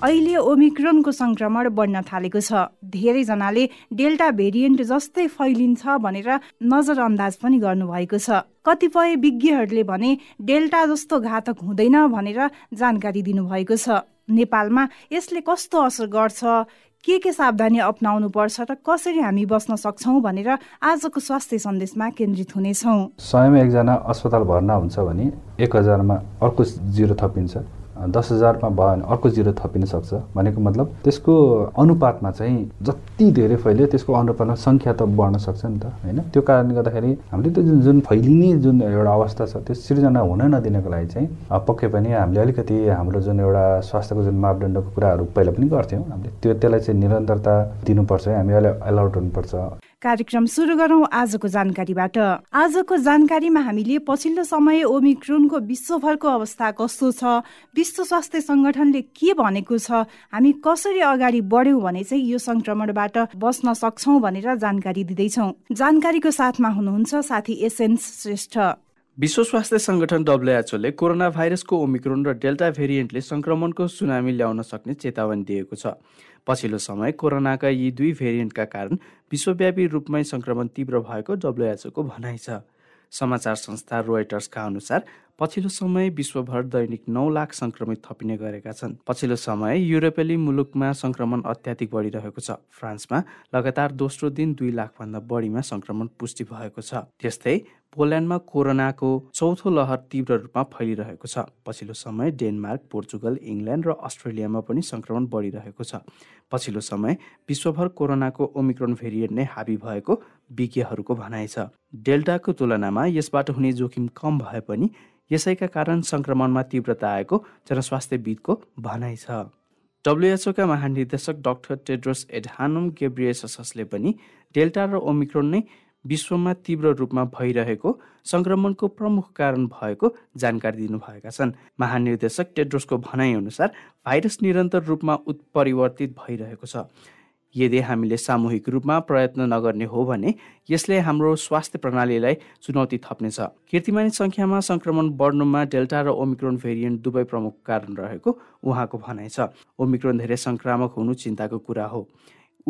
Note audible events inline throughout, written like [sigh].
अहिले ओमिक्रोनको संक्रमण बढ्न थालेको छ। धेरैजनाले डेल्टा भेरिएन्ट जस्तै फैलिन्छ भनेर नजरअन्दाज पनि गर्नुभएको छ। कतिपय विज्ञहरूले भने डेल्टा जस्तो घातक हुँदैन भनेर जानकारी दिनुभएको छ। नेपालमा यसले कस्तो असर गर्छ? के के सावधानी अप्नाउनु पर्छ र कसरी हामी बस्न सक्छौँ भनेर आजको स्वास्थ्य सन्देशमा केन्द्रित हुनेछौँ। सयमा एकजना अस्पताल भर्ना हुन्छ भने एक हजारमा अर्को जिरो थपिन्छ। दस हजारमा भयो भने अर्को जिरो थपिन सक्छ भनेको मतलब त्यसको अनुपातमा चाहिँ जति धेरै फैल्यो त्यसको अनुपातमा सङ्ख्या त बढ्न सक्छ नि त होइन? त्यो कारणले गर्दाखेरि हामीले त्यो जुन जुन फैलिने जुन एउटा अवस्था छ त्यो सिर्जना हुन नदिनको लागि चाहिँ पक्कै पनि हामीले अलिकति हाम्रो जुन एउटा स्वास्थ्यको जुन मापदण्डको कुराहरू पहिला पनि गर्थ्यौँ। हामीले त्यो त्यसलाई चाहिँ निरन्तरता दिनुपर्छ हामी अहिले एलाउट हुनुपर्छ। कार्यक्रम सुरु गरौँ आजको जानकारीबाट। आजको जानकारीमा हामीले पछिल्लो समय ओमिक्रोनको विश्वभरको अवस्था कस्तो छ? विश्व स्वास्थ्य संगठनले के भनेको छ? हामी कसरी अगाडि बढ्यौँ भने चाहिँ यो संक्रमणबाट बस्न सक्छौ भनेर जानकारी दिँदैछौ। जानकारीको साथमा हुनुहुन्छ साथी एसएन श्रेष्ठ। विश्व स्वास्थ्य संगठन डब्लुएचओले कोरोना भाइरसको ओमिक्रोन र डेल्टा भेरिएन्टले संक्रमणको सुनामी ल्याउन सक्ने चेतावनी दिएको छ। पछिल्लो समय कोरोनाका यी दुई भेरिएन्टका कारण विश्वव्यापी रूपमै संक्रमण तीव्र भएको डब्लुएचओको भनाइ छ। समाचार संस्था रोयटर्सका अनुसार पछिल्लो समय विश्वभर दैनिक नौ लाख संक्रमित थपिने गरेका छन्। पछिल्लो समय युरोपेली मुलुकमा संक्रमण अत्याधिक बढिरहेको छ। फ्रान्समा लगातार दोस्रो दिन दुई लाखभन्दा बढीमा संक्रमण पुष्टि भएको छ। त्यस्तै पोल्यान्डमा कोरोनाको चौथो लहर तीव्र रूपमा फैलिरहेको छ। पछिल्लो समय डेनमार्क पोर्चुगल इङ्ल्यान्ड र अस्ट्रेलियामा पनि सङ्क्रमण बढिरहेको छ। पछिल्लो समय विश्वभर कोरोनाको ओमिक्रोन भेरिएन्ट नै हाबी भएको विज्ञहरूको भनाइ छ। डेल्टाको तुलनामा यसबाट हुने जोखिम कम भए पनि यसैका कारण सङ्क्रमणमा तीव्रता आएको जनस्वास्थ्यविदको भनाइ छ। डब्लुएचओका महानिर्देशक डाक्टर टेड्रोस एडहानम गेब्रिएससले पनि डेल्टा र ओमिक्रोन नै विश्वमा तीव्र रूपमा भइरहेको सङ्क्रमणको प्रमुख कारण भएको जानकारी दिनुभएका छन्। महानिर्देशक टेड्रोसको भनाइअनुसार भाइरस निरन्तर रूपमा उत्परिवर्तित भइरहेको छ। यदि हामीले सामूहिक रूपमा प्रयत्न नगर्ने हो भने यसले हाम्रो स्वास्थ्य प्रणालीलाई चुनौती थप्नेछ। कीर्तिमानी सङ्ख्यामा सङ्क्रमण बढ्नुमा डेल्टा र ओमिक्रोन भेरिएन्ट दुवै प्रमुख कारण रहेको उहाँको भनाइ छ। ओमिक्रोन धेरै सङ्क्रामक हुनु चिन्ताको कुरा हो।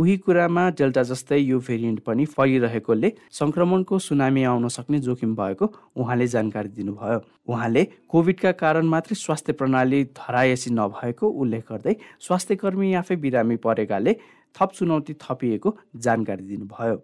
उही कुरामा डेल्टा जस्तै यो भेरिएन्ट पनि फैलिरहेकोले सङ्क्रमणको सुनामी आउन सक्ने जोखिम भएको उहाँले जानकारी दिनुभयो। उहाँले कोभिडका कारण मात्रै स्वास्थ्य प्रणाली धरायसी नभएको उल्लेख गर्दै स्वास्थ्य कर्मी आफै बिरामी परेकाले थप चुनौती थपिएको जानकारी दिनुभयो।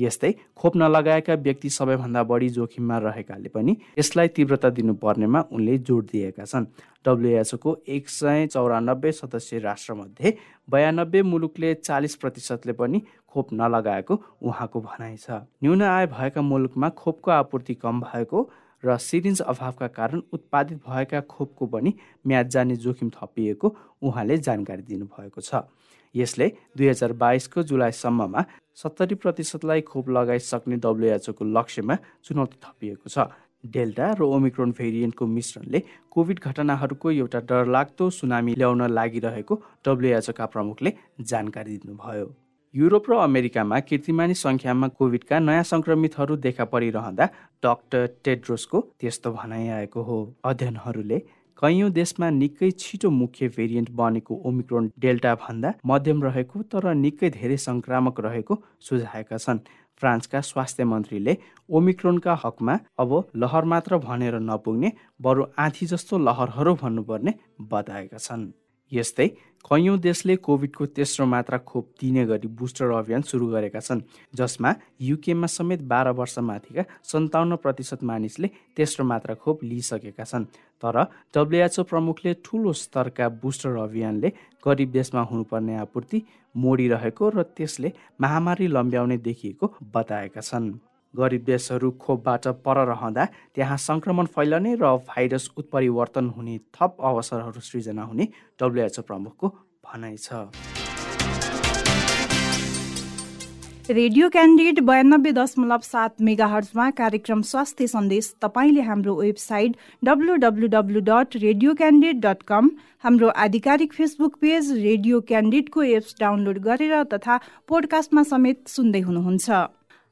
यस्तै खोप नलगाएका व्यक्ति सबैभन्दा बढी जोखिममा रहेकाले पनि यसलाई तीव्रता दिनुपर्नेमा उनले जोड दिएका छन्। डब्लुएचओको एक सय चौरानब्बे सदस्य राष्ट्रमध्ये बयानब्बे मुलुकले चालिस प्रतिशतले पनि खोप नलगाएको उहाँको भनाइ छ। न्यून आय भएका मुलुकमा खोपको आपूर्ति कम भएको र सिरिन्ज अभावका कारण उत्पादित भएका खोपको पनि म्याद जाने जोखिम थपिएको उहाँले जानकारी दिनुभएको छ। यसले दुई हजार बाइसको जुलाईसम्ममा सत्तरी प्रतिशतलाई खोप लगाइसक्ने डब्लुएचओको लक्ष्यमा चुनौती थपिएको छ। डेल्टा र ओमिक्रोन भेरिएन्टको मिश्रणले कोभिड घटनाहरूको एउटा डरलाग्दो सुनामी ल्याउन लागिरहेको डब्लुएचओका प्रमुखले जानकारी दिनुभयो। युरोप र अमेरिकामा कीर्तिमानी सङ्ख्यामा कोभिडका नयाँ सङ्क्रमितहरू देखा परिरहँदा डाक्टर टेड्रोसको त्यस्तो भनाइ आएको हो। अध्ययनहरूले कैयौँ देशमा निकै छिटो मुख्य भेरिएन्ट बनेको ओमिक्रोन डेल्टा भन्दा मध्यम रहेको तर निकै धेरै सङ्क्रामक रहेको सुझाएका छन्। फ्रान्सका स्वास्थ्य मन्त्रीले ओमिक्रोनका हकमा अब लहर मात्र भनेर नपुग्ने बरु आँधी जस्तो लहरहरू भन्नुपर्ने बताएका छन्। यस्तै कैयौँ देशले कोभिडको तेस्रो मात्रा खोप दिने गरी बुस्टर अभियान सुरु गरेका छन् जसमा युकेमा समेत बाह्र वर्षमाथिका सन्ताउन्न प्रतिशत मानिसले तेस्रो मात्रा खोप लिइसकेका छन्। तर डब्लुएचओ प्रमुखले ठुलो स्तरका बुस्टर अभियानले गरिब देशमा हुनुपर्ने आपूर्ति मोडिरहेको र त्यसले महामारी लम्ब्याउने देखिएको बताएका छन्। गरिब देशहरू खोपबाट पर रहँदा त्यहाँ सङ्क्रमण फैलने र भाइरस उत्परिवर्तन हुने थप अवसरहरू सृजना हुने डब्लुएचओ प्रमुखको भनाइ छ। रेडियो क्यान्डिडेट बयानब्बे दशमलव सात मेगा हर्जमा कार्यक्रम स्वास्थ्य सन्देश तपाईँले हाम्रो website W dot radio candid dot com हाम्रो आधिकारिक फेसबुक पेज रेडियो क्यान्डिडेटको एप्स डाउनलोड गरेर तथा पोडकास्टमा समेत सुन्दै हुनुहुन्छ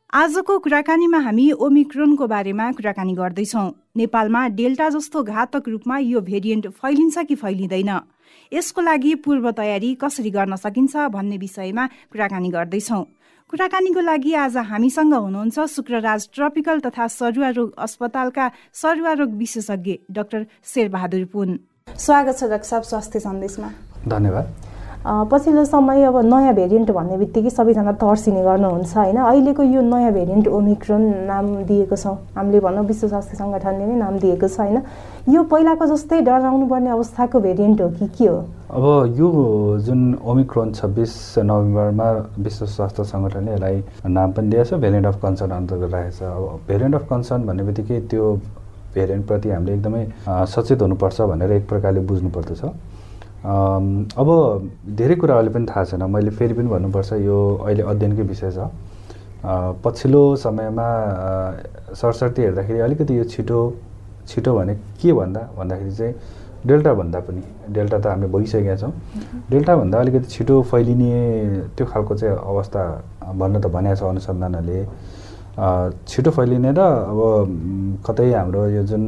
आजको कुराकानीमा हामी ओमिक्रोनको बारेमा कुराकानी गर्दैछौँ। नेपालमा डेल्टा जस्तो घातक रूपमा यो भेरिएन्ट फैलिन्छ कि फैलिँदैन? यसको लागि पूर्व तयारी कसरी गर्न सकिन्छ भन्ने विषयमा कुराकानी गर्दैछौँ। कुराकानीको लागि आज हामीसँग हुनुहुन्छ शुक्रराज ट्रपिकल तथा सरुवा रोग अस्पतालका सरुवा रोग विशेषज्ञ डाक्टर शेरबहादुर पुन। स्वागत छ डाक्टर साहब स्वास्थ्य सन्देशमा। धन्यवाद। पछिल्लो समय अब नयाँ भेरिएन्ट भन्ने बित्तिकै सबैजना तर्सिने गर्नुहुन्छ होइन? अहिलेको यो नयाँ भेरिएन्ट ओमिक्रोन नाम दिएको छौँ। हामीले भनौँ विश्व स्वास्थ्य सङ्गठनले नै नाम दिएको छ होइन? यो पहिलाको जस्तै डराउनु पर्ने अवस्थाको भेरिएन्ट हो कि के हो? अब यो जुन ओमिक्रोन छब्बिस नोभेम्बरमा विश्व स्वास्थ्य सङ्गठनले यसलाई नाम पनि दिएछ भेरिएन्ट अफ कन्सर्न अन्तर्गत राखेको छ। अब भेरिएन्ट अफ कन्सर्न भन्ने बित्तिकै त्यो भेरिएन्टप्रति हामीले एकदमै सचेत हुनुपर्छ भनेर एक प्रकारले बुझ्नुपर्दछ। अब धेरै कुराहरूले पनि थाहा छैन। मैले फेरि पनि भन्नुपर्छ यो अहिले अध्ययनकै विषय छ। पछिल्लो समयमा सरसर्ती हेर्दाखेरि अलिकति यो छिटो छिटो भने के भन्दा भन्दाखेरि चाहिँ डेल्टा भन्दा पनि। डेल्टा त हामीले भइसकेका छौँ। डेल्टाभन्दा अलिकति छिटो फैलिने त्यो खालको चाहिँ अवस्था भन्न त भनेको छ अनुसन्धानहरूले छिटो फैलिने र अब कतै हाम्रो यो जुन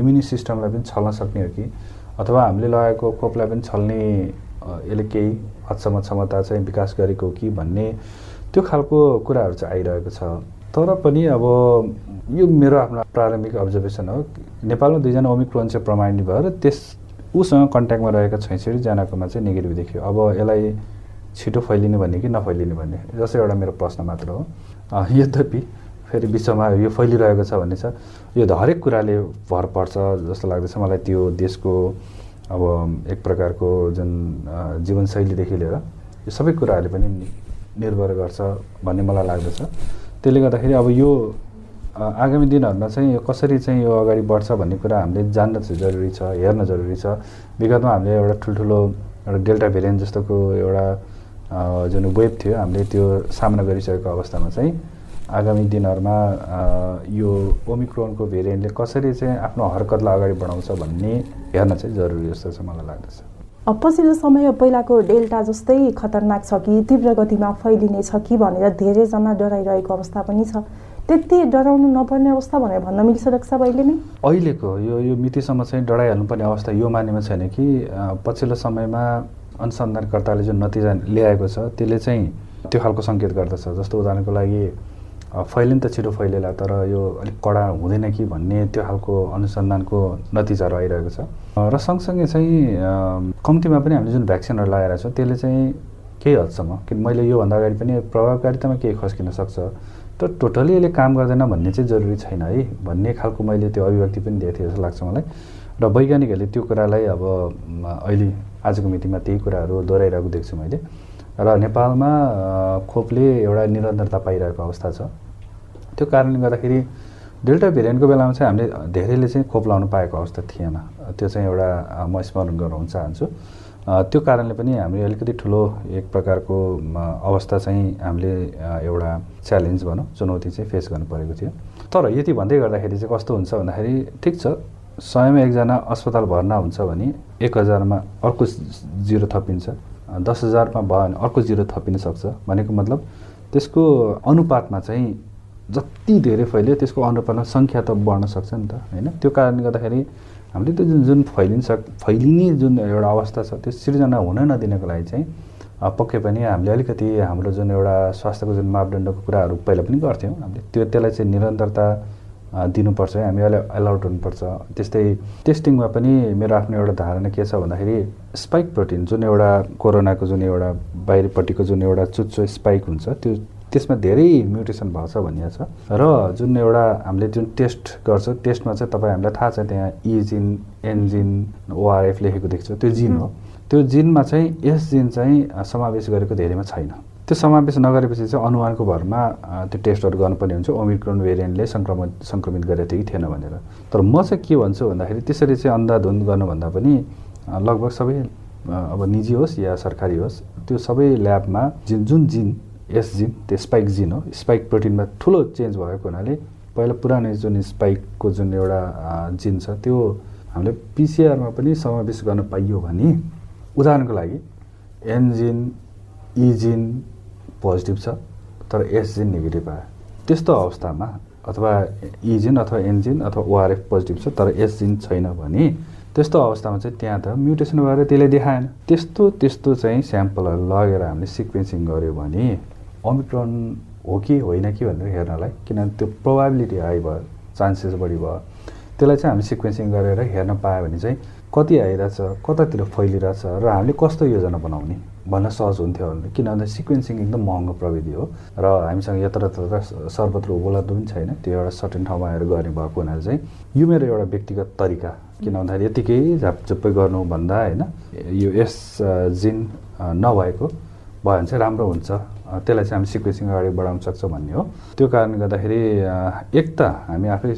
इम्युनी सिस्टमलाई पनि छल्न सक्ने हो कि अथवा हामीले लगाएको खोपलाई पनि छल्ने यसले केही हदसम्म क्षमता चाहिँ विकास गरेको कि भन्ने त्यो खालको कुराहरू चाहिँ आइरहेको छ। तर पनि अब यो मेरो आफ्नो प्रारम्भिक अब्जर्भेसन हो। नेपालमा दुईजना ओमिक्रोन चाहिँ प्रमाणित भयो र त्यस उसँग कन्ट्याक्टमा रहेका छैसठीजनाकोमा चाहिँ नेगेटिभ देखियो। अब यसलाई छिटो फैलिने भन्ने कि नफैलिने भन्ने? जस्तै एउटा मेरो प्रश्न मात्र हो। यद्यपि फेरि विश्वमा यो फैलिरहेको छ भन्ने छ। यो हरेक कुराले भर पर्छ जस्तो लाग्दछ मलाई त्यो देशको अब एक प्रकारको जुन जीवनशैलीदेखि लिएर यो सबै कुराहरूले पनि निर्भर गर्छ भन्ने मलाई लाग्दछ। त्यसले गर्दाखेरि अब यो आगामी दिनहरूमा चाहिँ यो कसरी चाहिँ यो अगाडि बढ्छ भन्ने कुरा हामीले जान्न जरुरी छ हेर्न जरुरी छ। विगतमा हामीले एउटा ठुल्ठुलो एउटा डेल्टा भेरिएन्ट जस्तोको एउटा जुन वेब थियो हामीले त्यो सामना गरिसकेको अवस्थामा चाहिँ आगामी दिनहरूमा यो ओमिक्रोनको भेरिएन्टले कसरी चाहिँ आफ्नो हरकतलाई अगाडि बढाउँछ भन्ने हेर्न चाहिँ जरुरी जस्तो चाहिँ मलाई लाग्दछ। पछिल्लो समय पहिलाको डेल्टा जस्तै खतरनाक छ कि तीव्र गतिमा फैलिने छ कि भनेर धेरैजना डराइरहेको अवस्था पनि छ। त्यति डराउनु नपर्ने अवस्था भनेर भन्न मिल्छ साहब अहिले नै? अहिलेको यो यो मितिसम्म चाहिँ डराइहाल्नुपर्ने अवस्था यो मानेमा छैन कि पछिल्लो समयमा अनुसन्धानकर्ताले जुन नतिजा ल्याएको छ त्यसले चाहिँ त्यो खालको सङ्केत गर्दछ। जस्तो उदाहरणको लागि फैलिन त छिटो फैलिएला तर यो अलिक कडा हुँदैन कि भन्ने त्यो खालको अनुसन्धानको नतिजाहरू आइरहेको छ। र सँगसँगै चाहिँ कम्तीमा पनि हामीले जुन भ्याक्सिनहरू लगाएर छौँ त्यसले चाहिँ केही हदसम्म कि मैले योभन्दा अगाडि पनि प्रभावकारितामा केही खस्किन सक्छ। तर टोटली यसले काम गर्दैन भन्ने चाहिँ जरुरी छैन है भन्ने खालको मैले त्यो अभिव्यक्ति पनि दिएको थिएँ जस्तो लाग्छ मलाई। र वैज्ञानिकहरूले त्यो कुरालाई अब अहिले आजको मितिमा त्यही कुराहरू दोहोऱ्याइरहेको देख्छु मैले। र नेपालमा खोपले एउटा निरन्तरता पाइरहेको अवस्था छ। त्यो कारणले गर्दाखेरि डेल्टा भेरिएन्टको बेलामा चाहिँ हामीले धेरैले चाहिँ खोप लाउनु पाएको अवस्था थिएन। त्यो चाहिँ एउटा म स्मरण गराउन चाहन्छु। त्यो कारणले पनि हामीले अलिकति ठुलो एक प्रकारको अवस्था चाहिँ हामीले एउटा च्यालेन्ज भनौँ चुनौती चाहिँ फेस गर्नु परेको थियो। तर यति भन्दै गर्दाखेरि चाहिँ कस्तो हुन्छ भन्दाखेरि ठिक छ सयमा एकजना अस्पताल भर्ना हुन्छ भने एक हजारमा अर्को जिरो थपिन्छ दस हजारमा भयो भने अर्को जिरो थपिन सक्छ भनेको मतलब त्यसको अनुपातमा चाहिँ जति धेरै फैल्यो त्यसको अनुपातमा सङ्ख्या त बढ्न सक्छ नि त होइन? त्यो कारणले गर्दाखेरि हामीले त्यो जुन जुन फैलिन्छ फैलिने जुन एउटा अवस्था छ त्यो सिर्जना हुन नदिनको लागि चाहिँ पक्कै पनि हामीले अलिकति हाम्रो जुन एउटा स्वास्थ्यको जुन मापदण्डको कुराहरू पहिला पनि गर्थ्यौँ हामीले त्यो त्यसलाई चाहिँ निरन्तरता दिनुपर्छ है हामी अहिले एलाउट हुनुपर्छ। त्यस्तै टेस्टिङमा पनि मेरो आफ्नो एउटा धारणा के छ भन्दाखेरि स्पाइक प्रोटिन जुन एउटा कोरोनाको जुन एउटा बाहिरपट्टिको जुन एउटा चुच्चो स्पाइक हुन्छ त्यो त्यसमा धेरै म्युटेसन भएको छ भनिएको छ। र जुन एउटा हामीले जुन टेस्ट गर्छ टेस्टमा चाहिँ तपाईँ हामीलाई थाहा छ त्यहाँ इजिन एनजिन ओआरएफ लेखेको देख्छ। त्यो जिन हो। त्यो जिनमा चाहिँ यस जिन चाहिँ समावेश गरेको धेरैमा छैन। त्यो समावेश नगरेपछि चाहिँ अनुमानको भरमा त्यो टेस्टहरू गर्नुपर्ने हुन्छ। ओमिक्रोन भेरिएन्टले सङ्क्रमण सङ्क्रमित गरेको थियो कि थिएन भनेर। तर म चाहिँ के भन्छु भन्दाखेरि त्यसरी चाहिँ अन्धाधुन्द गर्नुभन्दा पनि लगभग सबै अब निजी होस् या सरकारी होस् त्यो सबै ल्याबमा जुन जुन जिन एस जिन त्यो स्पाइक जिन हो स्पाइक प्रोटिनमा ठुलो चेन्ज भएको हुनाले पहिला पुरानो जुन स्पाइकको जुन एउटा जिन छ त्यो हामीले पिसिआरमा पनि समावेश गर्न पाइयो भने उदाहरणको लागि एनजिन इजिन पोजिटिभ छ तर एसजिन नेगेटिभ आयो। त्यस्तो अवस्थामा अथवा इजिन अथवा एन्जिन अथवा ओआरएफ पोजिटिभ छ तर एसजिन छैन भने त्यस्तो अवस्थामा चाहिँ त्यहाँ त म्युटेसन भएर त्यसले देखाएन। त्यस्तो त्यस्तो चाहिँ स्याम्पलहरू लगेर हामीले सिक्वेन्सिङ गऱ्यो भने ओमिक्रोन हो कि होइन कि भनेर हेर्नलाई किनभने त्यो प्रोभाबिलिटी हाई भयो चान्सेस बढी भयो। त्यसलाई चाहिँ हामी सिक्वेन्सिङ गरेर हेर्न पायो भने चाहिँ कति आइरहेछ कतातिर फैलिरहेछ र हामीले कस्तो योजना बनाउने भन्न सहज हुन्थ्यो भने किन भन्दा सिक्वेन्सिङ एकदम महँगो प्रविधि हो र हामीसँग यत्र तत्र सर्वत्र उपलब्ध पनि छैन। त्यो एउटा सर्टेन ठाउँमा आएर गर्ने भएको हुनाले चाहिँ यो मेरो एउटा व्यक्तिगत तरिका। किन भन्दाखेरि यतिकै झापझुप्पै गर्नुभन्दा होइन यो यस जिन नभएको भयो भने चाहिँ राम्रो हुन्छ। त्यसलाई चाहिँ हामी सिक्वेन्सिङ अगाडि बढाउन सक्छौँ भन्ने हो। त्यो कारणले गर्दाखेरि एक त हामी आफै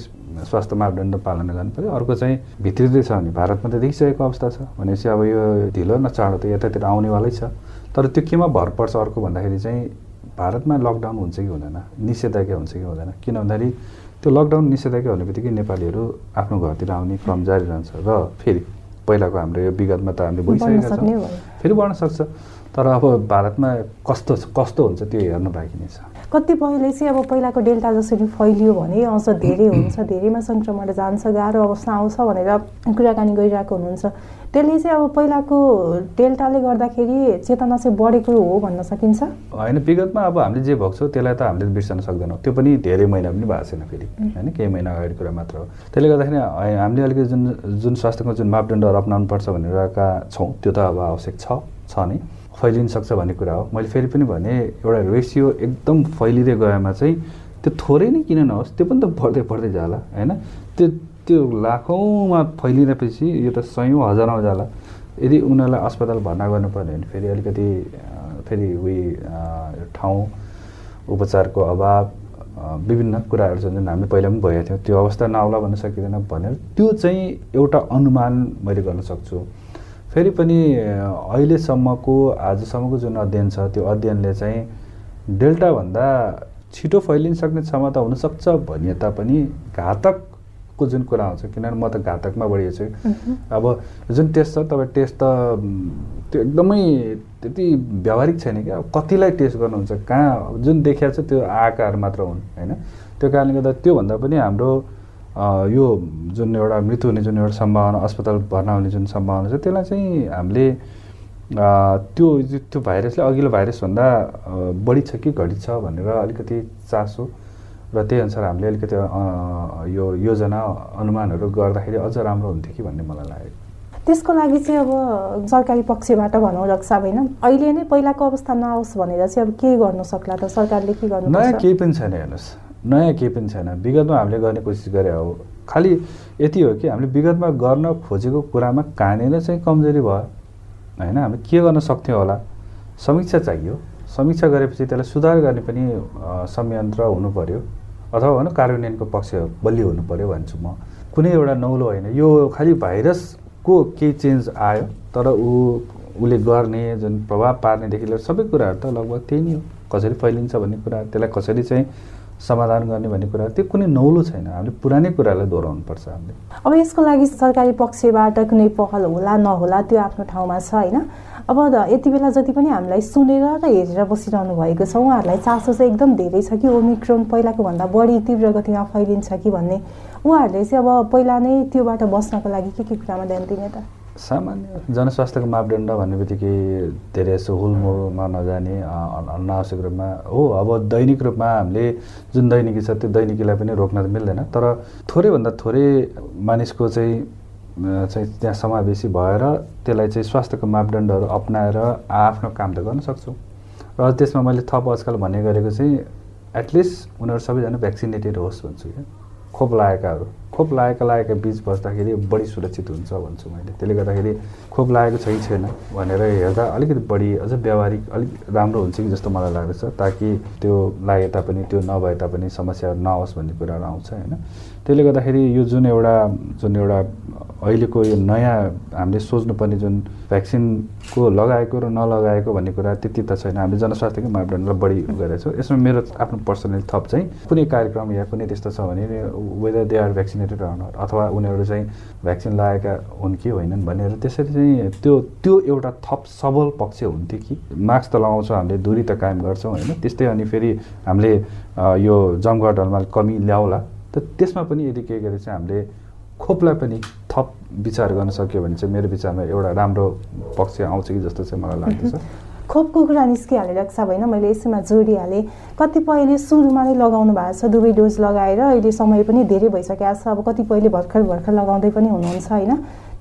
स्वास्थ्य मापदण्ड पालना गर्नु पऱ्यो। अर्को चाहिँ भित्रिँदै छ भने भारतमा त देखिसकेको अवस्था छ। भनेपछि अब यो ढिलो न चाँडो त यतातिर आउनेवालै छ। तर त्यो केमा भर पर्छ अर्को भन्दाखेरि चाहिँ भारतमा लकडाउन हुन्छ कि हुँदैन? निषेधाज्ञा हुन्छ कि हुँदैन? किन भन्दाखेरि त्यो लकडाउन निषेधाज्ञा हुने बित्तिकै नेपालीहरू आफ्नो घरतिर आउने क्रम जारी रहन्छ। र फेरि पहिलाको हाम्रो यो विगतमा त हामीले भइसकेका छौँ। फेरि बढ्न सक्छ। तर अब भारतमा कस्तो कस्तो हुन्छ त्यो हेर्नु बाँकी नै छ। कतिपयले चाहिँ अब पहिलाको डेल्टा जसरी फैलियो भने अझ धेरै हुन्छ धेरैमा सङ्क्रमण जान्छ गाह्रो अवस्था आउँछ भनेर कुराकानी गरिरहेको हुनुहुन्छ। त्यसले चाहिँ अब पहिलाको डेल्टाले गर्दाखेरि चेतना चाहिँ बढेको हो भन्न सकिन्छ? होइन विगतमा अब हामीले जे भएको छौँ त्यसलाई त हामीले बिर्सन सक्दैनौँ। त्यो पनि धेरै महिना पनि भएको छैन फेरि होइन? केही महिना अगाडि कुरा मात्र हो। त्यसले गर्दाखेरि हामीले अलिकति जुन जुन स्वास्थ्यको जुन मापदण्डहरू अप्नाउनुपर्छ भनेरका छौँ त्यो त अब आवश्यक छ छ नै। फैलिन सक्छ भन्ने कुरा हो। मैले फेरि पनि भने एउटा रेसियो एकदम फैलिँदै गएमा चाहिँ त्यो थोरै नै किन नहोस् त्यो पनि त बढ्दै बढ्दै जाला होइन? त्यो त्यो लाखौँमा फैलिँदापछि यो त सयौँ हजारौँ जाला। यदि उनीहरूलाई अस्पताल भर्ना गर्नु पर्यो भने फेरि अलिकति फेरि उही ठाउँ उपचारको अभाव विभिन्न कुराहरू छन् जुन हामी पहिला पनि भएका थियौँ। त्यो अवस्था नआउला भन्न सकिँदैन भनेर त्यो चाहिँ एउटा अनुमान मैले गर्न सक्छु। फेरि पनि अहिलेसम्मको आजसम्मको जुन अध्ययन छ त्यो अध्ययनले चाहिँ डेल्टाभन्दा छिटो फैलिन सक्ने क्षमता हुनसक्छ भनिए तापनि घातकको जुन कुरा आउँछ किनभने म त घातकमा बढिएको छु अब जुन टेस्ट छ तपाईँ टेस्ट त त्यो एकदमै त्यति व्यावहारिक छैन क्या। अब कतिलाई टेस्ट गर्नुहुन्छ कहाँ जुन देखिया छ त्यो आकार मात्र हुन् होइन? त्यो कारणले गर्दा त्योभन्दा पनि हाम्रो यो जुन एउटा मृत्यु हुने जुन एउटा सम्भावना अस्पताल भर्ना हुने जुन सम्भावना छ त्यसलाई चाहिँ हामीले त्यो त्यो भाइरसले अघिल्लो भाइरसभन्दा बढी छ कि घटी छ भनेर अलिकति चासो र त्यही अनुसार हामीले अलिकति यो योजना अनुमानहरू गर्दाखेरि अझ राम्रो हुन्थ्यो कि भन्ने मलाई लाग्यो। त्यसको लागि चाहिँ अब सरकारी पक्षबाट भनौँ रक्षा होइन अहिले नै पहिलाको अवस्था नआओस् भनेर चाहिँ अब के गर्नु सक्ला त? सरकारले के गर्नु नयाँ केही पनि छैन हेर्नुहोस्। नयाँ केही पनि छैन। विगतमा हामीले गर्ने कोसिस गरे हो। खालि यति हो कि हामीले विगतमा गर्न खोजेको कुरामा कहाँनिर चाहिँ कमजोरी भयो। होइन? हामी के गर्न सक्थ्यौँ होला? समीक्षा चाहियो। समीक्षा गरेपछि त्यसलाई सुधार गर्ने पनि संयन्त्र हुनु पऱ्यो अथवा भनौँ कार्यान्वयनको पक्ष बलियो हुनु पऱ्यो भन्छु म। कुनै एउटा नौलो होइन। यो खालि भाइरसको केही चेन्ज आयो तर ऊ उसले गर्ने जुन प्रभाव पार्नेदेखि लिएर सबै कुराहरू त लगभग त्यही नै हो। कसरी फैलिन्छ भन्ने कुरा त्यसलाई कसरी चाहिँ समाधान गर्ने भन्ने कुरा त्यो कुनै नौलो छैन। हामीले पुरानै कुरालाई दोहोऱ्याउनु पर्छ हामीले। अब यसको लागि सरकारी पक्षबाट कुनै पहल होला नहोला त्यो आफ्नो ठाउँमा छ होइन? अब यति बेला जति पनि हामीलाई सुनेर र हेरेर बसिरहनु भएको छ उहाँहरूलाई चासो चाहिँ एकदम धेरै छ कि ओमिक्रोन पहिलाको भन्दा बढी तीव्र गतिमा फैलिन्छ कि भन्ने। उहाँहरूले चाहिँ अब पहिला नै त्योबाट बस्नको लागि के के कुरामा ध्यान दिने त? सामान्य जनस्वास्थ्यको मापदण्ड भन्ने बित्तिकै धेरै जस्तो हुलमुलमा नजाने अनावश्यक रूपमा हो। अब दैनिक रूपमा हामीले जुन दैनिकी छ त्यो दैनिकीलाई पनि रोक्न त मिल्दैन। तर थोरैभन्दा थोरै मानिसको चाहिँ चाहिँ त्यहाँ समावेशी भएर त्यसलाई चाहिँ स्वास्थ्यको मापदण्डहरू अप्नाएर आफ्नो काम त गर्न सक्छौँ। र त्यसमा मैले थप आजकल भन्ने गरेको चाहिँ एटलिस्ट उनीहरू सबैजना भ्याक्सिनेटेड होस् भन्छु क्या। खोप लागेकाहरू। खोप लागेका लागेका बिच बस्दाखेरि बढी सुरक्षित हुन्छ भन्छु मैले। त्यसले गर्दाखेरि खोप लागेको छै छैन भनेर हेर्दा अलिकति बढी अझ व्यावहारिक अलिक राम्रो हुन्छ कि जस्तो मलाई लाग्दछ ताकि त्यो लागे तापनि त्यो नभए तापनि समस्याहरू नआओस् भन्ने कुराहरू आउँछ होइन। त्यसले गर्दाखेरि यो जुन एउटा जुन एउटा अहिलेको यो नयाँ हामीले सोच्नुपर्ने जुन भ्याक्सिनको लगाएको र नलगाएको भन्ने कुरा त्यति त छैन। हामीले जनस्वास्थ्यकै मापदण्डलाई बढी गरेको छौँ। यसमा मेरो आफ्नो पर्सनल थप चाहिँ कुनै कार्यक्रम या कुनै त्यस्तो छ भने वेदर दे आर भ्याक्सिनेटेड अथवा उनीहरू चाहिँ भ्याक्सिन लगाएका हुन् कि होइनन् भनेर त्यसरी चाहिँ त्यो त्यो एउटा थप सबल पक्ष हुन्थ्यो कि मास्क त लगाउँछौँ हामीले दूरी त कायम गर्छौँ होइन? त्यस्तै अनि फेरि हामीले यो जमघटहरूमा कमी ल्याउला। त त्यसमा पनि यदि के गरे चाहिँ हामीले खोपलाई पनि थप विचार गर्न सक्यो भने चाहिँ मेरो विचारमा एउटा राम्रो पक्ष आउँछ कि जस्तो चाहिँ मलाई लाग्दछ। [laughs] खोपको कुरा निस्किहालेको छ होइन मैले यसैमा जोडिहालेँ। कतिपयले सुरुमा नै लगाउनु भएको छ दुवै डोज लगाएर अहिले समय पनि धेरै भइसकेको छ। अब कतिपयले भर्खर भर्खर लगाउँदै पनि हुनुहुन्छ होइन।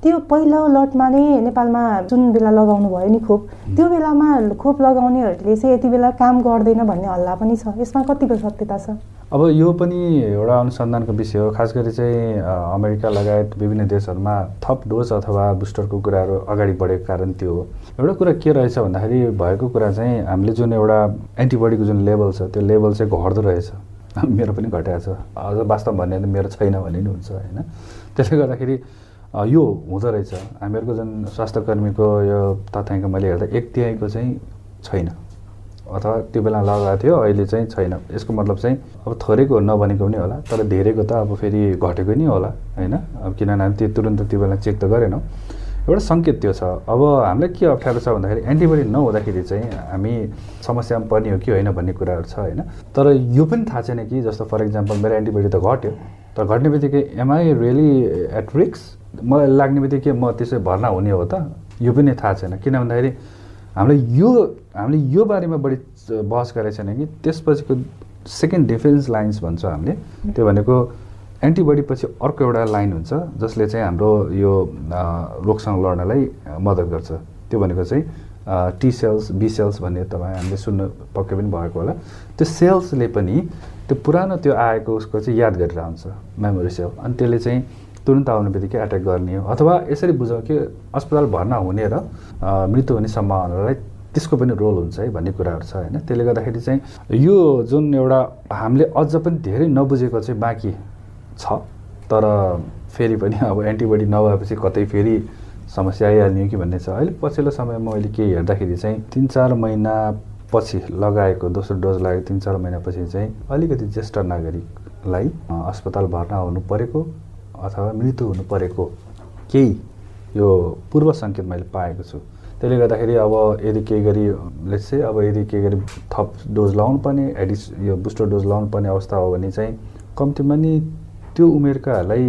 त्यो पहिलो लटमा नै नेपालमा जुन बेला लगाउनु भयो नि खोप त्यो बेलामा खोप लगाउनेहरूले चाहिँ यति बेला काम गर्दैन भन्ने हल्ला पनि छ। यसमा कतिको सत्यता छ? अब यो पनि एउटा अनुसन्धानको विषय हो। खास गरी चाहिँ अमेरिका लगायत विभिन्न देशहरूमा थप डोज अथवा बुस्टरको कुराहरू अगाडि बढेको कारण त्यो हो। एउटा कुरा के रहेछ भन्दाखेरि भएको कुरा चाहिँ हामीले जुन एउटा एन्टिबडीको जुन लेभल छ त्यो लेभल चाहिँ घट्दो रहेछ। [laughs] मेरो पनि घटाएको छ। अझ वास्तव भन्ने मेरो छैन भने नि हुन्छ होइन? त्यसले गर्दाखेरि यो हुँदो रहेछ। हामीहरूको जुन स्वास्थ्य कर्मीको यो तथ्याङ्क मैले हेर्दा एक तिहाईको चाहिँ छैन। अथवा त्यो बेला लगाएको थियो अहिले चाहिँ छैन। यसको मतलब चाहिँ अब थोरैको नबनेको पनि होला तर धेरैको त अब फेरि घटेको नै होला होइन? अब किनभने त्यो तुरन्त त्यो बेला चेक त गरेनौँ। एउटा सङ्केत त्यो छ। अब हामीलाई के अप्ठ्यारो छ भन्दाखेरि एन्टिबडी नहुँदाखेरि चाहिँ हामी समस्यामा पर्ने हो कि होइन भन्ने कुराहरू छ होइन? तर यो पनि थाहा छैन कि जस्तो फर इक्जाम्पल मेरो एन्टिबडी त घट्यो। तर घट्ने बित्तिकै एमआई रियली एट रिक्स मलाई लाग्ने बित्तिकै म त्यसै भर्ना हुने हो त। यो पनि थाहा छैन। किन भन्दाखेरि हामीले यो हामीले यो बारेमा बढी बहस गरेको छैन कि त्यसपछिको सेकेन्ड डिफेन्स लाइन्स भन्छ हामीले। त्यो भनेको एन्टिबडी पछि अर्को एउटा लाइन हुन्छ जसले चाहिँ हाम्रो यो रोगसँग लड्नलाई मद्दत गर्छ। त्यो भनेको चाहिँ टी सेल्स बी सेल्स भन्ने तपाईँ हामीले सुन्नु पक्कै पनि भएको होला। त्यो सेल्सले पनि त्यो पुरानो त्यो आएको उसको चाहिँ याद गरेर आउँछ मेमोरी सेल अनि त्यसले चाहिँ तुरन्त आउने बित्तिकै एट्याक गर्ने हो। अथवा यसरी बुझौँ कि अस्पताल भर्ना हुने र मृत्यु हुने सम्भावनालाई त्यसको पनि रोल हुन्छ है भन्ने कुराहरू छ होइन। त्यसले गर्दाखेरि चाहिँ यो जुन एउटा हामीले अझ पनि धेरै नबुझेको चाहिँ बाँकी छ। तर फेरि पनि [laughs] अब एन्टिबडी नभएपछि कतै फेरि समस्या आइहाल्ने कि भन्ने छ। अहिले पछिल्लो समयमा अहिले के हेर्दाखेरि चाहिँ तिन चार महिना पछि लगाएको दोस्रो डोज लागेको तिन चार महिनापछि चाहिँ अलिकति ज्येष्ठ नागरिकलाई अस्पताल भर्ना हुनु परेको। अथवा मृत्यु हुनु परेको केही यो पूर्व सङ्केत मैले पाएको छु। त्यसले गर्दाखेरि अब यदि केही गरी चाहिँ अब यदि केही गरी थप डोज लाउनु पर्ने एडिस यो बुस्टर डोज लाउनु पर्ने अवस्था हो भने चाहिँ कम्तीमा नि त्यो उमेरकाहरूलाई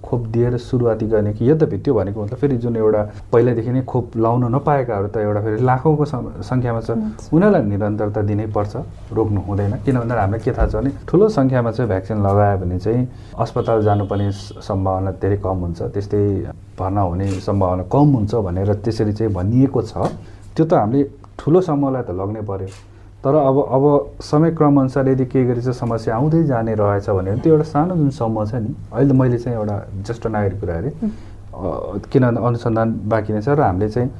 खोप दिएर सुरुवाती गर्ने कि यद्यपि त्यो भनेको मतलब फेरि जुन एउटा पहिल्यैदेखि नै खोप लाउन नपाएकाहरू त एउटा फेरि लाखौँको सङ्ख्यामा छ। उनीहरूलाई निरन्तरता दिनै पर्छ रोक्नु हुँदैन। किन भन्दा हामीलाई के थाहा छ भने ठुलो सङ्ख्यामा चाहिँ भ्याक्सिन लगायो भने चाहिँ अस्पताल जानुपर्ने सम्भावना धेरै कम हुन्छ। त्यस्तै भर्ना हुने सम्भावना कम हुन्छ भनेर त्यसरी चाहिँ भनिएको छ। त्यो त हामीले ठुलो समूहलाई त लग्नै पर्यो। तर अब अब समय क्रमअनुसार यदि केही गरी चाहिँ समस्या आउँदै जाने रहेछ भने त्यो एउटा सानो जुन समूह छ नि अहिले मैले चाहिँ एउटा ज्येष्ठ नागरिक कुरा अरे किनभने अनुसन्धान बाँकी नै छ र हामीले चाहिँ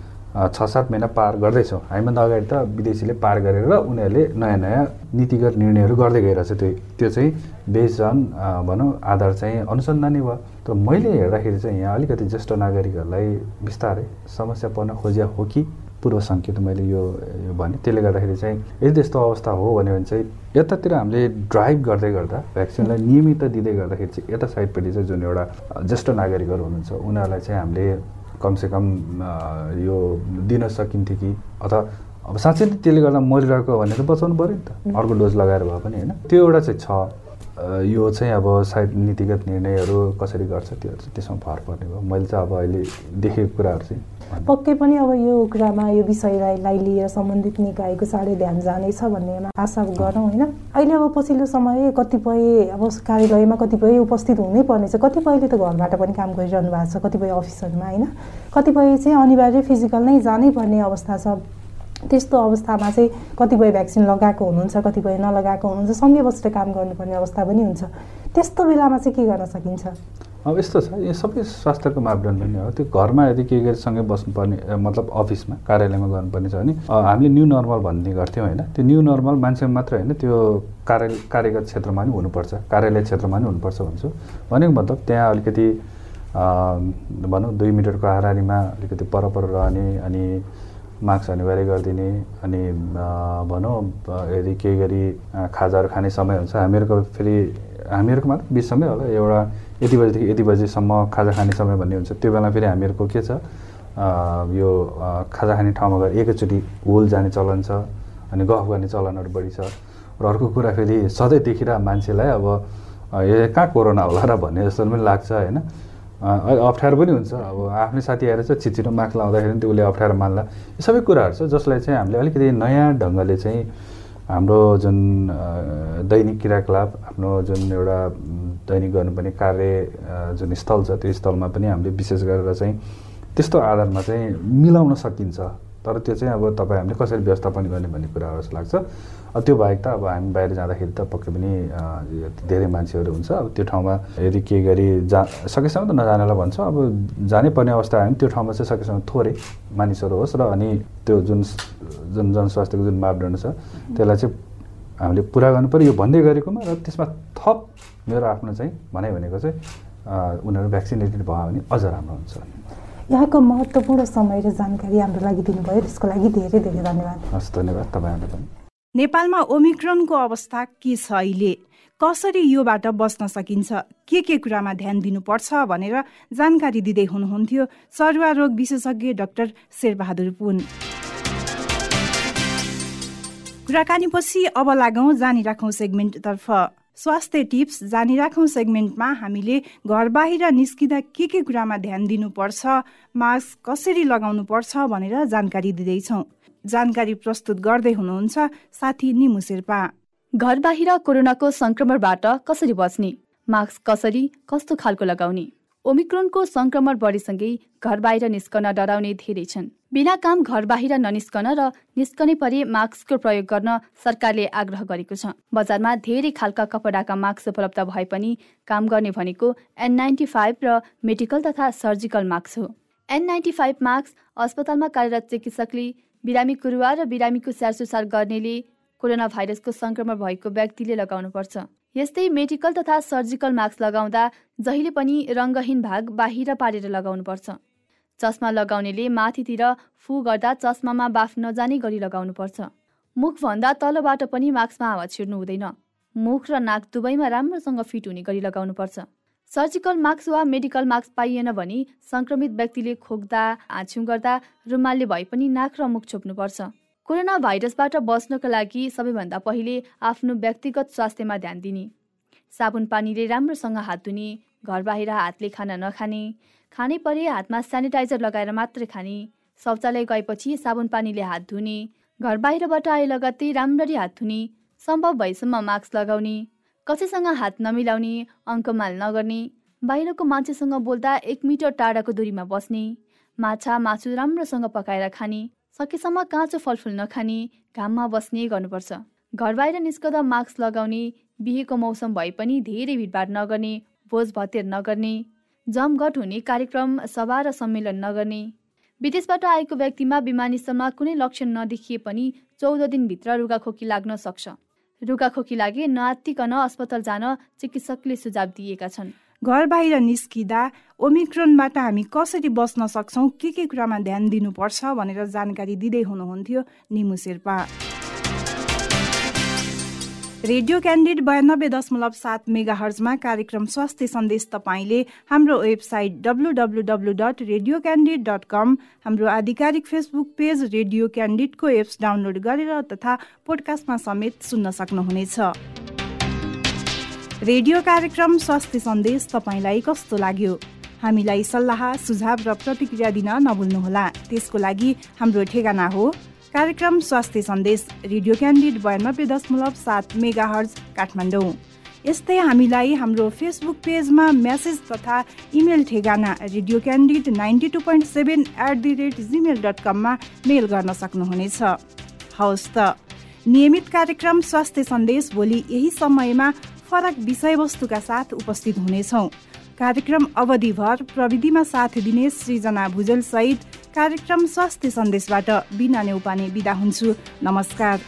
छ सात महिना पार गर्दैछौँ। हामीभन्दा अगाडि त विदेशीले पार गरेर उनीहरूले नयाँ नयाँ नीतिगत निर्णयहरू गर्दै गइरहेछ। त्यो त्यो चाहिँ बेस्ड अन भनौँ आधार चाहिँ अनुसन्धानै भयो। तर मैले हेर्दाखेरि चाहिँ यहाँ अलिकति ज्येष्ठ नागरिकहरूलाई बिस्तारै समस्या पर्न खोजिया हो कि? पूर्व सङ्केत मैले यो भने। त्यसले गर्दाखेरि चाहिँ यदि त्यस्तो अवस्था हो भन्यो भने चाहिँ यतातिर हामीले ड्राइभ गर्दै गर्दा भ्याक्सिनलाई नियमित दिँदै गर्दाखेरि चाहिँ यता साइडपट्टि चाहिँ जुन एउटा ज्येष्ठ नागरिकहरू हुनुहुन्छ उनीहरूलाई चाहिँ हामीले कमसेकम यो दिन सकिन्थ्यो कि? अथवा अब साँच्चै नै त्यसले गर्दा मरिरहेको भने त बचाउनु पऱ्यो नि त। अर्को डोज लगाएर भए पनि होइन। त्यो एउटा चाहिँ छ। यो चाहिँ अब सायद नीतिगत निर्णयहरू कसरी गर्छ त्यो त्यसमा भर पर्ने भयो। मैले चाहिँ अब अहिले देखेको कुराहरू चाहिँ पक्कै पनि अब यो कुरामा यो विषयलाई लिएर सम्बन्धित निकायको चाँडै ध्यान जानेछ भन्ने आशा गरौँ होइन? अहिले अब पछिल्लो समय कतिपय अब कार्यालयमा कतिपय उपस्थित हुनै पर्नेछ। कतिपयले त घरबाट पनि काम गरिरहनु भएको छ कतिपय अफिसहरूमा होइन? कतिपय चाहिँ अनिवार्य फिजिकल नै जानै पर्ने अवस्था छ। त्यस्तो अवस्थामा चाहिँ कतिपय भ्याक्सिन लगाएको हुनुहुन्छ कतिपय नलगाएको हुनुहुन्छ सँगै बसेर काम गर्नुपर्ने अवस्था पनि हुन्छ। त्यस्तो बेलामा चाहिँ के गर्न सकिन्छ? अब यस्तो छ यो सबै स्वास्थ्यको मापदण्ड नै हो। त्यो घरमा यदि के गरी सँगै बस्नुपर्ने मतलब अफिसमा कार्यालयमा गर्नुपर्ने छ भने हामीले न्यू नर्मल भन्ने गर्थ्यौँ होइन। त्यो न्यू नर्मल मान्छे मात्र होइन त्यो कार्य कार्यगत क्षेत्रमा पनि हुनुपर्छ कार्यालय क्षेत्रमा पनि हुनुपर्छ भन्छु। भनेको मतलब त्यहाँ अलिकति भनौँ दुई मिटरको हाराहारीमा अलिकति परपर रहने अनि मास्क अनिवार्य गरिदिने अनि भनौँ यदि केही गरी खाजाहरू खाने समय हुन्छ हामीहरूको फेरि हामीहरूको मात्र बिचसम्मै होला। एउटा यति बजीदेखि यति बजीसम्म खाजा खाने समय भन्ने हुन्छ। त्यो बेला फेरि हामीहरूको के छ यो खाजा खाने ठाउँमा गएर एकैचोटि होल जाने चलन छ अनि गफ गर्ने चलनहरू बढी छ। र अर्को कुरा फेरि सधैँ देखिरह मान्छेलाई अब ए कहाँ कोरोना होला र भन्ने जस्तो पनि लाग्छ होइन? अप्ठ्यारो पनि हुन्छ। अब आफ्नै साथी आएर चाहिँ छिटो मास्क लाउँदाखेरि पनि उसले अप्ठ्यारो मान्ला। यो सबै कुराहरू छ जसलाई चाहिँ हामीले अलिकति नयाँ ढङ्गले चाहिँ हाम्रो जुन दैनिक क्रियाकलाप आफ्नो जुन एउटा दैनिक गर्नुपर्ने कार्य जुन स्थल छ त्यो स्थलमा पनि हामीले विशेष गरेर चाहिँ त्यस्तो आधारमा चाहिँ मिलाउन सकिन्छ। तर त्यो चाहिँ अब तपाईँ हामीले कसरी व्यवस्थापन गर्ने भन्ने कुराहरू जस्तो लाग्छ। त्यो बाहेक त अब हामी बाहिर जाँदाखेरि त पक्कै पनि धेरै मान्छेहरू हुन्छ। अब त्यो ठाउँमा यदि केही गरी जा सकेसम्म त नजानेलाई भन्छ। अब जानै पर्ने अवस्था आयो भने त्यो ठाउँमा चाहिँ सकेसम्म थोरै मानिसहरू होस् र अनि त्यो जुन जुन जनस्वास्थ्यको जुन मापदण्ड छ त्यसलाई चाहिँ हामीले पुरा गर्नु पऱ्यो। यो भन्दै गरेकोमा र त्यसमा थप मेरो आफ्नो चाहिँ भनाइ भनेको चाहिँ उनीहरू भ्याक्सिनेटेड भयो भने अझ राम्रो हुन्छ। यहाँको महत्त्वपूर्ण समय र जानकारी हाम्रो लागि दिनुभयो। त्यसको लागि धेरै धेरै धन्यवाद। हस् धन्यवाद। तपाईँहरूलाई पनि। नेपालमा ओमिक्रोनको अवस्था के छ अहिले? कसरी योबाट बस्न सकिन्छ? के के कुरामा ध्यान दिनुपर्छ भनेर जानकारी दिँदै हुनुहुन्थ्यो सरुवा रोग विशेषज्ञ डाक्टर शेरबहादुर पुन। कुराकानीपछि अब लागौँ जानिराखौँ सेगमेन्टतर्फ। स्वास्थ्य टिप्स जानिराखौँ सेगमेन्टमा हामीले घर बाहिर निस्किँदा के के कुरामा ध्यान दिनुपर्छ मास्क कसरी लगाउनु पर्छ भनेर जानकारी दिँदैछौँ। जानकारी प्रस्तुत गर्दै हुनुहुन्छ साथी निमु शेर्पा। घर बाहिर कोरोनाको संक्रमणबाट कसरी बच्ने? मास्क कसरी कस्तो खालको लगाउने? ओमिक्रोनको संक्रमण बढीसँगै घर बाहिर निस्कन डराउने धेरै छन्। बिना काम घर बाहिर ननिस्कन र निस्कने परे मास्कको प्रयोग गर्न सरकारले आग्रह गरेको छ। बजारमा धेरै खालका कपडाका मास्क उपलब्ध भए पनि काम गर्ने भनेको एन नाइन्टी फाइभ र मेडिकल तथा सर्जिकल मास्क हो। एन नाइन्टी फाइभ मास्क अस्पतालमा कार्यरत चिकित्सकले बिरामी कुरुवा र बिरामीको स्याहार गर्नेले कोरोना भाइरसको संक्रमण भएको व्यक्तिले लगाउनुपर्छ। यस्तै मेडिकल तथा सर्जिकल मास्क लगाउँदा जहिले पनि रङ्गहीन भाग बाहिर पारेर लगाउनुपर्छ। चस्मा लगाउनेले माथितिर फु गर्दा चस्मामा बाफ नजाने गरी लगाउनुपर्छ। मुखभन्दा तलबाट पनि मास्कमा हावा छिर्नु हुँदैन। मुख र नाक दुवैमा राम्रोसँग फिट हुने गरी लगाउनुपर्छ। सर्जिकल मास्क वा मेडिकल मास्क पाइएन भने संक्रमित व्यक्तिले खोक्दा आछ्यौँ गर्दा रुमालले भए पनि नाक र मुख छोप्नुपर्छ। कोरोना भाइरसबाट बस्नको लागि सबैभन्दा पहिले आफ्नो व्यक्तिगत स्वास्थ्यमा ध्यान दिने। साबुन पानीले राम्रोसँग हात धुने घर बाहिर हातले खाना नखाने खाने परे हातमा सेनिटाइजर लगाएर मात्रै खाने शौचालय गएपछि साबुन पानीले हात धुने घर बाहिरबाट आए लगत्तै राम्ररी हात धुने सम्भव भएसम्म मास्क लगाउने। कसैसँग हात नमिलाउने अङ्कमाल नगर्ने बाहिरको मान्छेसँग बोल्दा एक मिटर टाढाको दूरीमा बस्ने माछा मासु राम्रोसँग पकाएर खाने सकेसम्म काँचो फलफुल नखाने घाममा बस्ने गर्नुपर्छ। घर बाहिर निस्कँदा मास्क लगाउने बिहेको मौसम भए पनि धेरै भिडभाड नगर्ने भोज भतेर नगर्ने जमघट हुने कार्यक्रम सभा र सम्मेलन नगर्ने। विदेशबाट आएको व्यक्तिमा विमानस्थलमा कुनै लक्षण नदेखिए पनि चौध दिनभित्र रुगाखोकी लाग्न सक्छ। रुगाखोकी लागि नआत्तिकन अस्पताल जान चिकित्सकले सुझाव दिएका छन्। घर बाहिर निस्किँदा ओमिक्रोनबाट हामी कसरी बस्न सक्छौँ के के कुरामा ध्यान दिनुपर्छ भनेर जानकारी दिँदै हुनुहुन्थ्यो निमु शेर्पा। रेडियो क्यान्डिड बयानब्बे दशमलव सात मेगा हर्जमा कार्यक्रम स्वास्थ्य सन्देश तपाईँले हाम्रो website W dot radio candid dot com हाम्रो आधिकारिक फेसबुक पेज रेडियो क्यान्डिडको एप्स डाउनलोड गरेर तथा पोडकास्टमा समेत सुन्न सक्नुहुनेछ। रेडियो कार्यक्रम स्वास्थ्य सन्देश तपाईँलाई कस्तो लाग्यो? हामीलाई सल्लाह सुझाव र प्रतिक्रिया दिन नभुल्नुहोला। त्यसको लागि हाम्रो ठेगाना हो। कार्यक्रम स्वास्थ्य सन्देश रेडियो क्यान्डिड बयानब्बे दशमलव सात मेगा हर्ज काठमाडौँ। यस्तै हामीलाई हाम्रो फेसबुक पेजमा म्यासेज तथा इमेल ठेगाना radio candid ninety two point seven eight the rate Gmail dot कममा मेल गर्न सक्नुहुनेछ। हवस् त। नियमित कार्यक्रम स्वास्थ्य सन्देश भोलि यही समयमा फरक विषयवस्तुका साथ उपस्थित हुनेछौँ। कार्यक्रम अवधिभर प्रविधिमा साथ दिने सृजना भुजेल सहित कार्यक्रम स्वास्थ्य सन्देशबाट बिना नेउपाने बिदा हुन्छु। नमस्कार।